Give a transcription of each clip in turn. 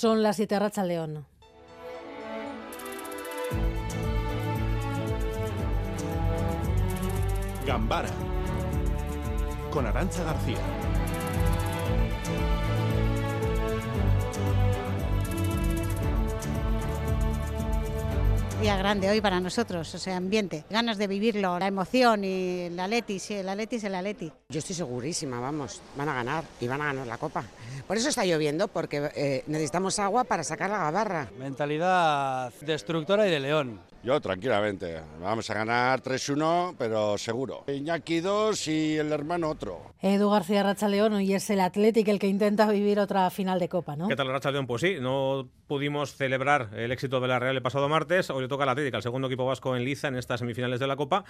Son las 7 Racha León. Gambara con Arancha García. Día grande hoy para nosotros, o sea, ambiente, ganas de vivirlo, la emoción y el Atleti, sí, el Atleti es el Atleti. Yo estoy segurísima, vamos, van a ganar y van a ganar la Copa. Por eso está lloviendo, porque eh, necesitamos agua para sacar la gabarra. Mentalidad destructora y de león. Yo tranquilamente, vamos a ganar 3-1, pero seguro. Iñaki 2 y el hermano otro. Edu García Rachaleón y es el Atlético el que intenta vivir otra final de Copa, ¿no? ¿Qué tal Rachaleón? Pues sí, no pudimos celebrar el éxito de la Real el pasado martes, hoy le toca al Atlético, el segundo equipo vasco en liza en estas semifinales de la Copa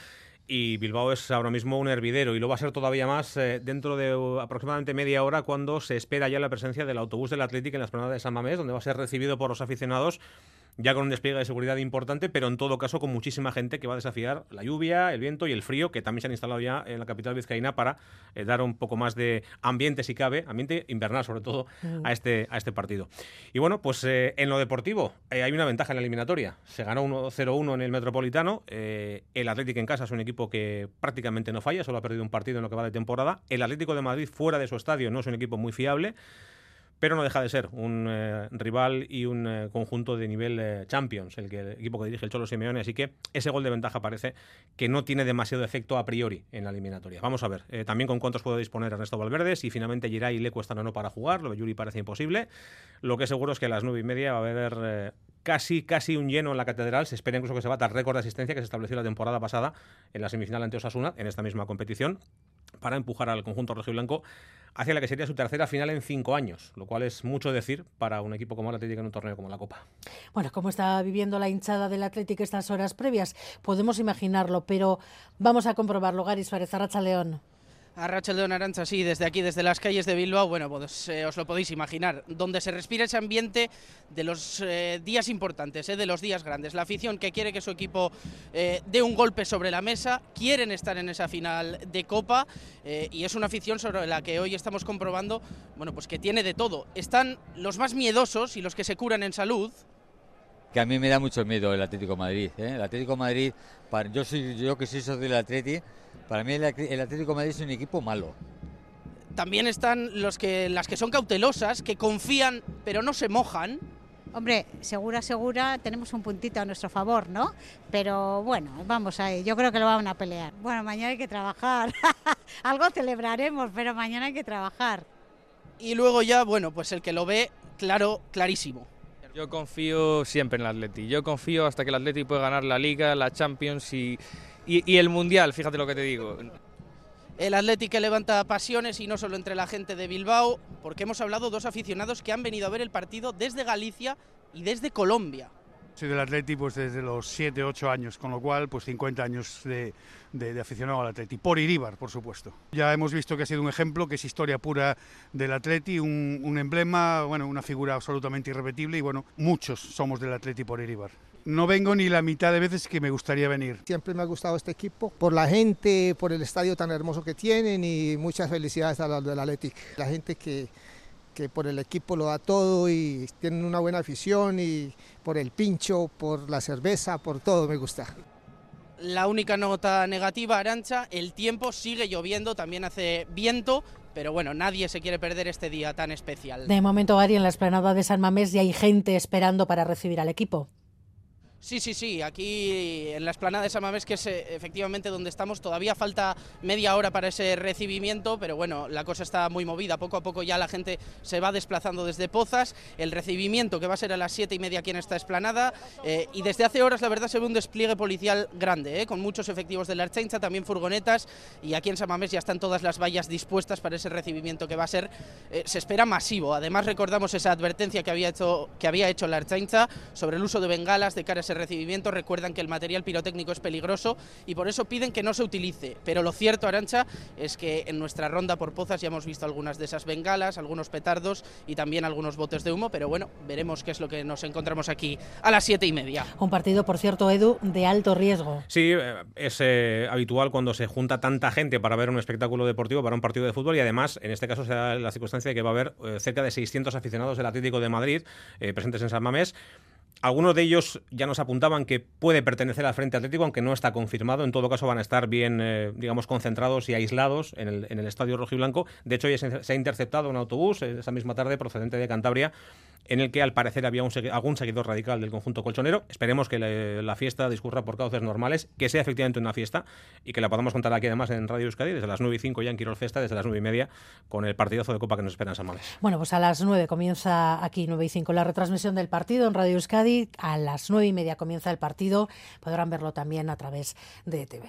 y Bilbao es ahora mismo un hervidero y lo va a ser todavía más eh, dentro de aproximadamente media hora cuando se espera ya la presencia del autobús del Atlético en la esplanada de San Mamés, donde va a ser recibido por los aficionados ya con un despliegue de seguridad importante, pero en todo caso con muchísima gente que va a desafiar la lluvia, el viento y el frío que también se han instalado ya en la capital vizcaína para eh, dar un poco más de ambiente, si cabe, ambiente invernal sobre todo, a, este, a este partido. Y bueno, pues eh, en lo deportivo eh, hay una ventaja en la eliminatoria. Se ganó 1-0-1 en el Metropolitano. el Atlético en casa es un equipo que prácticamente no falla, solo ha perdido un partido en lo que va de temporada. El Atlético de Madrid fuera de su estadio no es un equipo muy fiable pero no deja de ser un eh, rival y un eh, conjunto de nivel eh, Champions, el, que, el equipo que dirige el Cholo Simeone, así que ese gol de ventaja parece que no tiene demasiado efecto a priori en la eliminatoria. Vamos a ver también con cuántos puede disponer Ernesto Valverde, si finalmente Giray y le cuestan o no para jugar, lo de Yuri parece imposible. Lo que seguro es que a las nueve y media va a haber casi, casi un lleno en la catedral. Se espera incluso que se bata el récord de asistencia que se estableció la temporada pasada en la semifinal ante Osasuna, en esta misma competición, para empujar al conjunto rojiblanco hacia la que sería su tercera final en cinco años, lo cual es mucho decir para un equipo como el Atlético en un torneo como la Copa. Bueno, ¿cómo está viviendo la hinchada del Atlético estas horas previas? Podemos imaginarlo, pero vamos a comprobarlo. Garis Suárez, Arracha León. A Rachel de Arancha, sí, desde aquí, desde las calles de Bilbao, bueno, pues eh, os lo podéis imaginar, donde se respira ese ambiente de los eh, días importantes, eh, de los días grandes. La afición que quiere que su equipo dé un golpe sobre la mesa, quieren estar en esa final de Copa y es una afición sobre la que hoy estamos comprobando, bueno, pues que tiene de todo. Están los más miedosos y los que se curan en salud, que a mí me da mucho miedo el Atlético Madrid. El Atlético Madrid, yo, soy, yo que soy socio del Atlético, para mí el, Atlético de Madrid es un equipo malo. También están los que, las que son cautelosas, que confían pero no se mojan. Hombre, segura, segura, tenemos un puntito a nuestro favor, ¿no? Pero bueno, vamos ahí, yo creo que lo van a pelear. Bueno, mañana hay que trabajar. Algo celebraremos, pero mañana hay que trabajar. Y luego ya, bueno, pues el que lo ve, claro, clarísimo. Yo confío siempre en el Atleti. Yo confío hasta que el Atleti puede ganar la Liga, la Champions y el Mundial, fíjate lo que te digo. El Atlético levanta pasiones y no solo entre la gente de Bilbao, porque hemos hablado dos aficionados que han venido a ver el partido desde Galicia y desde Colombia. Soy del Atleti pues desde los 7, 8 años, con lo cual pues 50 años de, aficionado al Atleti, por Iríbar, por supuesto. Ya hemos visto que ha sido un ejemplo, que es historia pura del Atleti, un, un emblema, bueno, una figura absolutamente irrepetible y bueno, muchos somos del Atleti por Iríbar no vengo ni la mitad de veces que me gustaría venir. Siempre me ha gustado este equipo, por la gente, por el estadio tan hermoso que tienen y muchas felicidades a los del Athletic. La gente que, que por el equipo lo da todo y tienen una buena afición y por el pincho, por la cerveza, por todo me gusta. La única nota negativa, Arancha, el tiempo sigue lloviendo, también hace viento, pero bueno, nadie se quiere perder este día tan especial. De momento, Gary, en la esplanada de San Mamés ya hay gente esperando para recibir al equipo. Sí, sí, sí, aquí en la esplanada de Samamés, que es eh, efectivamente donde estamos, todavía falta media hora para ese recibimiento, pero bueno, la cosa está muy movida, poco a poco ya la gente se va desplazando desde Pozas, el recibimiento que va a ser a las siete y media aquí en esta esplanada, eh, y desde hace horas la verdad se ve un despliegue policial grande, eh, con muchos efectivos de la Archencha, también furgonetas, y aquí en Samamés ya están todas las vallas dispuestas para ese recibimiento que va a ser, se espera masivo, además recordamos esa advertencia que había hecho, que había hecho la Archencha sobre el uso de bengalas de caras ese recibimiento, recuerdan que el material pirotécnico es peligroso y por eso piden que no se utilice. Pero lo cierto, Arancha, es que en nuestra ronda por Pozas ya hemos visto algunas de esas bengalas, algunos petardos y también algunos botes de humo, pero bueno, veremos qué es lo que nos encontramos aquí a las siete y media. Un partido, por cierto, Edu, de alto riesgo. Sí, eh, es eh, habitual cuando se junta tanta gente para ver un espectáculo deportivo, para un partido de fútbol y además, en este caso, se da la circunstancia de que va a haber eh, cerca de 600 aficionados del Atlético de Madrid presentes en San Mamés. Algunos de ellos ya nos apuntaban que puede pertenecer al Frente Atlético, aunque no está confirmado. En todo caso, van a estar bien, eh, digamos, concentrados y aislados en el, en el estadio rojiblanco. De hecho, ya se, se, ha interceptado un autobús esa misma tarde procedente de Cantabria en el que al parecer había algún seguidor radical del conjunto colchonero. Esperemos que la fiesta discurra por cauces normales, que sea efectivamente una fiesta y que la podamos contar aquí además en Radio Euskadi desde las 9 y 5 ya en Quirol Festa, desde las 9 y media con el partidazo de Copa que nos espera en San. Bueno, pues a las 9 comienza aquí 9 y 5 la retransmisión del partido en Radio Euskadi. A las 9 y media comienza el partido. Podrán verlo también a través de ETV.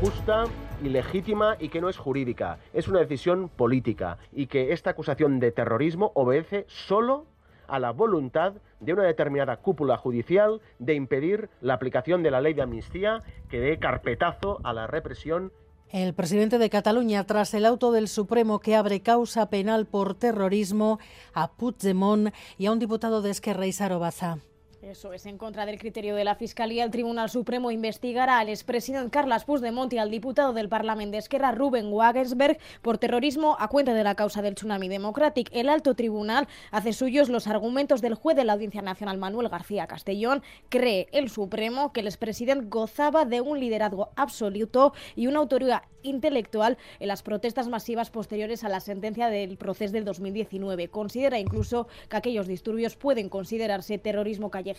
Justa, ilegítima y que no es jurídica. Es una decisión política y que esta acusación de terrorismo obedece solo a la voluntad de una determinada cúpula judicial de impedir la aplicación de la ley de amnistía que dé carpetazo a la represión el presidente de Cataluña, tras el auto del Supremo que abre causa penal por terrorismo a Puigdemont y a un diputado de Esquerra, Isaro Baza. Eso es, en contra del criterio de la Fiscalía, el Tribunal Supremo investigará al expresidente Carles Puigdemont y al diputado del Parlamento de Esquerra, Ruben Wagensberg, por terrorismo a cuenta de la causa del tsunami democrático. El alto tribunal hace suyos los argumentos del juez de la Audiencia Nacional, Manuel García Castellón. Cree el Supremo que el expresidente gozaba de un liderazgo absoluto y una autoridad intelectual en las protestas masivas posteriores a la sentencia del proceso del 2019. Considera incluso que aquellos disturbios pueden considerarse terrorismo callejero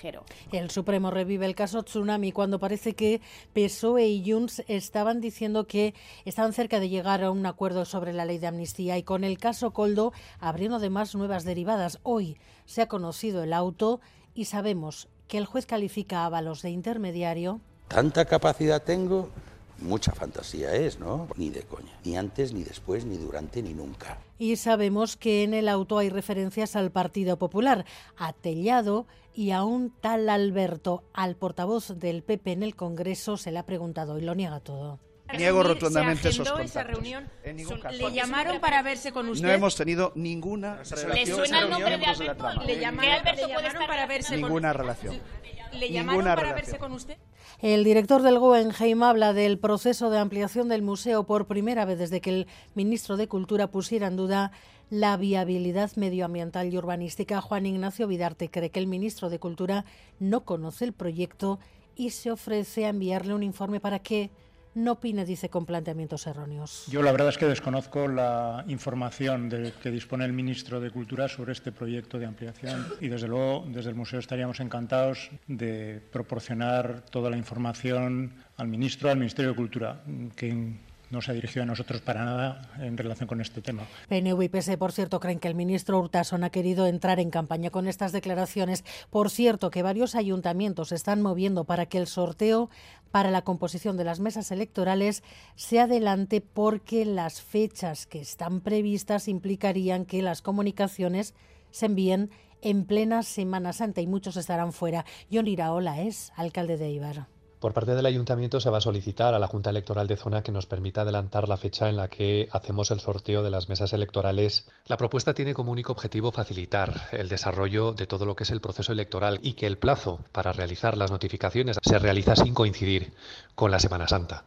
el Supremo revive el caso Tsunami cuando parece que PSOE y Junts estaban diciendo que estaban cerca de llegar a un acuerdo sobre la ley de amnistía y con el caso Coldo abriendo además nuevas derivadas. Hoy se ha conocido el auto y sabemos que el juez califica a Ábalos de intermediario. Tanta capacidad tengo mucha fantasía es, ¿no? Ni de coña. Ni antes, ni después, ni durante, ni nunca. Y sabemos que en el auto hay referencias al Partido Popular, a Tellado y a un tal Alberto. Al portavoz del PP en el Congreso se le ha preguntado y lo niega todo. Niego rotundamente esos contactos. Esa reunión? ¿Le llamaron para verse con usted? No hemos tenido ninguna relación. ¿Le suena el nombre de Alberto? ¿Le llamaron, Alberto puede estar para verse ninguna relación. ¿Le llamaron para verse con usted? El director del Guggenheim habla del proceso de ampliación del museo por primera vez desde que el ministro de Cultura pusiera en duda la viabilidad medioambiental y urbanística. Juan Ignacio Vidarte cree que el ministro de Cultura no conoce el proyecto y se ofrece a enviarle un informe para que no opine, dice, con planteamientos erróneos. Yo la verdad es que desconozco la información de que dispone el ministro de Cultura sobre este proyecto de ampliación y desde luego desde el museo estaríamos encantados de proporcionar toda la información al ministro, al Ministerio de Cultura, que no se ha dirigido a nosotros para nada en relación con este tema. PNV y PS, por cierto, creen que el ministro Urtason ha querido entrar en campaña con estas declaraciones. Por cierto, que varios ayuntamientos están moviendo para que el sorteo para la composición de las mesas electorales se adelante porque las fechas que están previstas implicarían que las comunicaciones se envíen en plena Semana Santa y muchos estarán fuera. John Iraola es alcalde de Ibar. Por parte del ayuntamiento se va a solicitar a la Junta Electoral de Zona que nos permita adelantar la fecha en la que hacemos el sorteo de las mesas electorales. La propuesta tiene como único objetivo facilitar el desarrollo de todo lo que es el proceso electoral y que el plazo para realizar las notificaciones se realiza sin coincidir con la Semana Santa.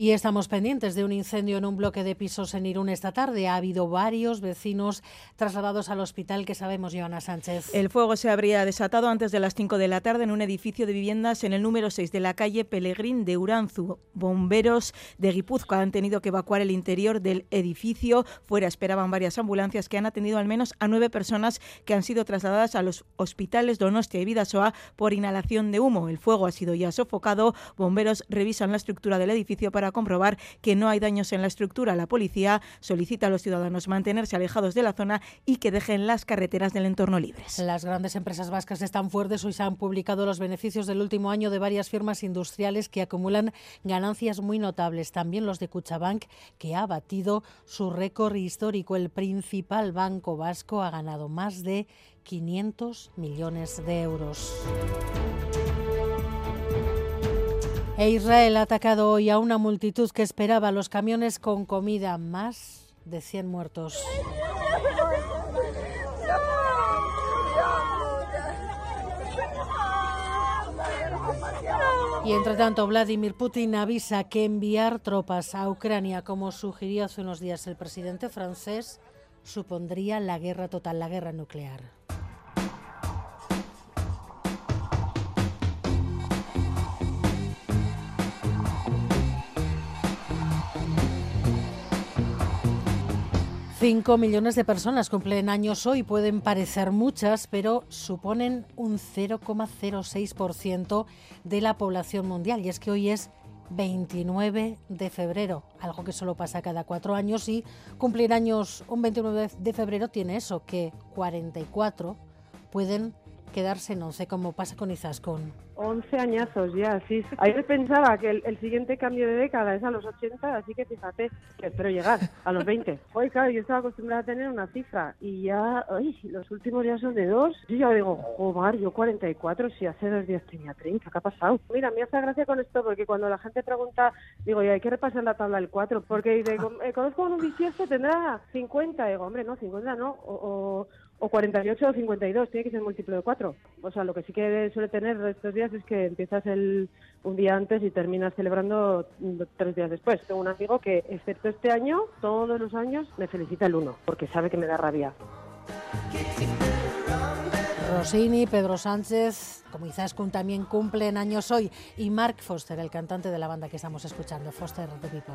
Y estamos pendientes de un incendio en un bloque de pisos en Irún esta tarde. Ha habido varios vecinos trasladados al hospital que sabemos, Joana Sánchez. El fuego se habría desatado antes de las 5 de la tarde en un edificio de viviendas en el número 6 de la calle Pelegrín de Uranzu. Bomberos de Guipúzcoa han tenido que evacuar el interior del edificio. Fuera esperaban varias ambulancias que han atendido al menos a nueve personas que han sido trasladadas a los hospitales Donostia y Vidasoa por inhalación de humo. El fuego ha sido ya sofocado. Bomberos revisan la estructura del edificio para comprobar que no hay daños en la estructura. La policía solicita a los ciudadanos mantenerse alejados de la zona y que dejen las carreteras del entorno libres. Las grandes empresas vascas están fuertes. Hoy se han publicado los beneficios del último año de varias firmas industriales que acumulan ganancias muy notables. También los de Cuchabank, que ha batido su récord histórico. El principal banco vasco ha ganado más de 500 millones de euros. E Israel ha atacado hoy a una multitud que esperaba los camiones con comida. Más de 100 muertos. Y entre tanto, Vladimir Putin avisa que enviar tropas a Ucrania, como sugirió hace unos días el presidente francés, supondría la guerra total, la guerra nuclear. Cinco millones de personas cumplen años hoy, pueden parecer muchas, pero suponen un 0,06% de la población mundial. Y es que hoy es 29 de febrero, algo que solo pasa cada cuatro años y cumplir años un 29 de febrero tiene eso, que 44 pueden quedarse en 11, como pasa con Izaskun. 11 añazos ya, sí. Ayer pensaba que el, siguiente cambio de década es a los 80, así que fíjate, que espero llegar a los 20. Hoy, claro, yo estaba acostumbrada a tener una cifra y ya, ay, los últimos ya son de dos. Yo ya digo, joder, yo 44, si hace dos días tenía 30, ¿qué ha pasado? Mira, me hace gracia con esto porque cuando la gente pregunta, digo, ya hay que repasar la tabla del 4, porque digo, eh, conozco a un bisiesto, tendrá 50, digo, hombre, no, 50 no, o, o 48 o 52, tiene que ser múltiplo de 4. O sea, lo que sí que suele tener estos días es que empiezas el, un día antes y terminas celebrando tres días después. Tengo un amigo que, excepto este año, todos los años me felicita el 1, porque sabe que me da rabia. Rossini, Pedro Sánchez, como Izaskun también cumplen años hoy, y Mark Foster, el cantante de la banda que estamos escuchando, Foster the People.